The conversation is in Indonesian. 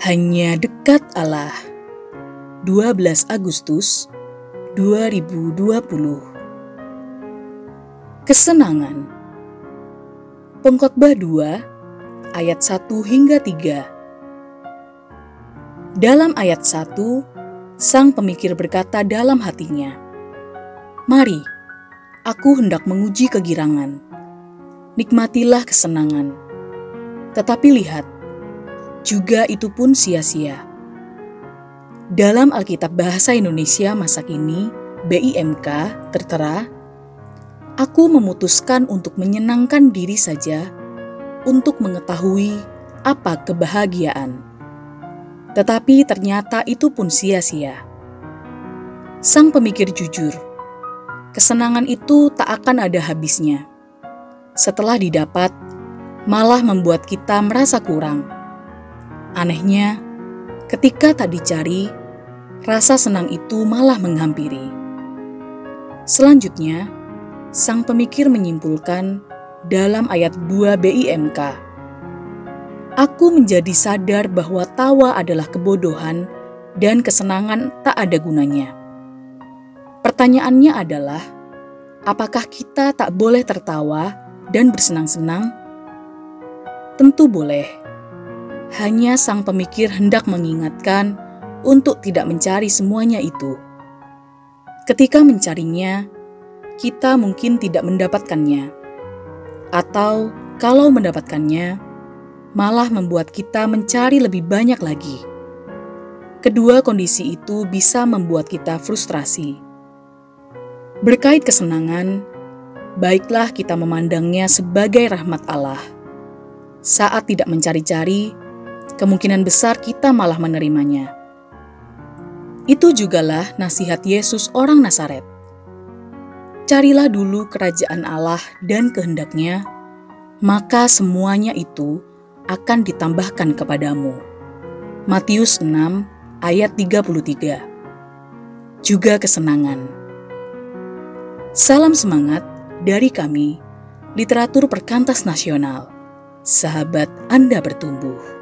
Hanya dekat Allah. 12 Agustus 2020. Kesenangan. Pengkhotbah 2 ayat 1 hingga 3. Dalam ayat 1, sang pemikir berkata dalam hatinya, "Mari, aku hendak menguji kegirangan. Nikmatilah kesenangan." Tetapi lihat, juga itu pun sia-sia. Dalam Alkitab Bahasa Indonesia masa kini, BIMK tertera, Aku memutuskan untuk menyenangkan diri saja untuk mengetahui apa kebahagiaan. Tetapi ternyata itu pun sia-sia. Sang pemikir jujur, kesenangan itu tak akan ada habisnya. Setelah didapat, malah membuat kita merasa kurang Anehnya, ketika tak dicari, rasa senang itu malah menghampiri. Selanjutnya, sang pemikir menyimpulkan dalam ayat 2 BIMK, Aku menjadi sadar bahwa tawa adalah kebodohan dan kesenangan tak ada gunanya. Pertanyaannya adalah, apakah kita tak boleh tertawa dan bersenang-senang? Tentu boleh hanya sang pemikir hendak mengingatkan untuk tidak mencari semuanya itu. Ketika mencarinya, kita mungkin tidak mendapatkannya, atau kalau mendapatkannya, malah membuat kita mencari lebih banyak lagi. Kedua kondisi itu bisa membuat kita frustrasi. Berkait kesenangan, baiklah kita memandangnya sebagai rahmat Allah. Saat tidak mencari-cari, kemungkinan besar kita malah menerimanya. Itu jugalah nasihat Yesus orang Nazaret. Carilah dulu kerajaan Allah dan kehendaknya, maka semuanya itu akan ditambahkan kepadamu. Matius 6 ayat 33 Juga kesenangan. Salam semangat dari kami, Literatur Perkantas Nasional. Sahabat Anda bertumbuh.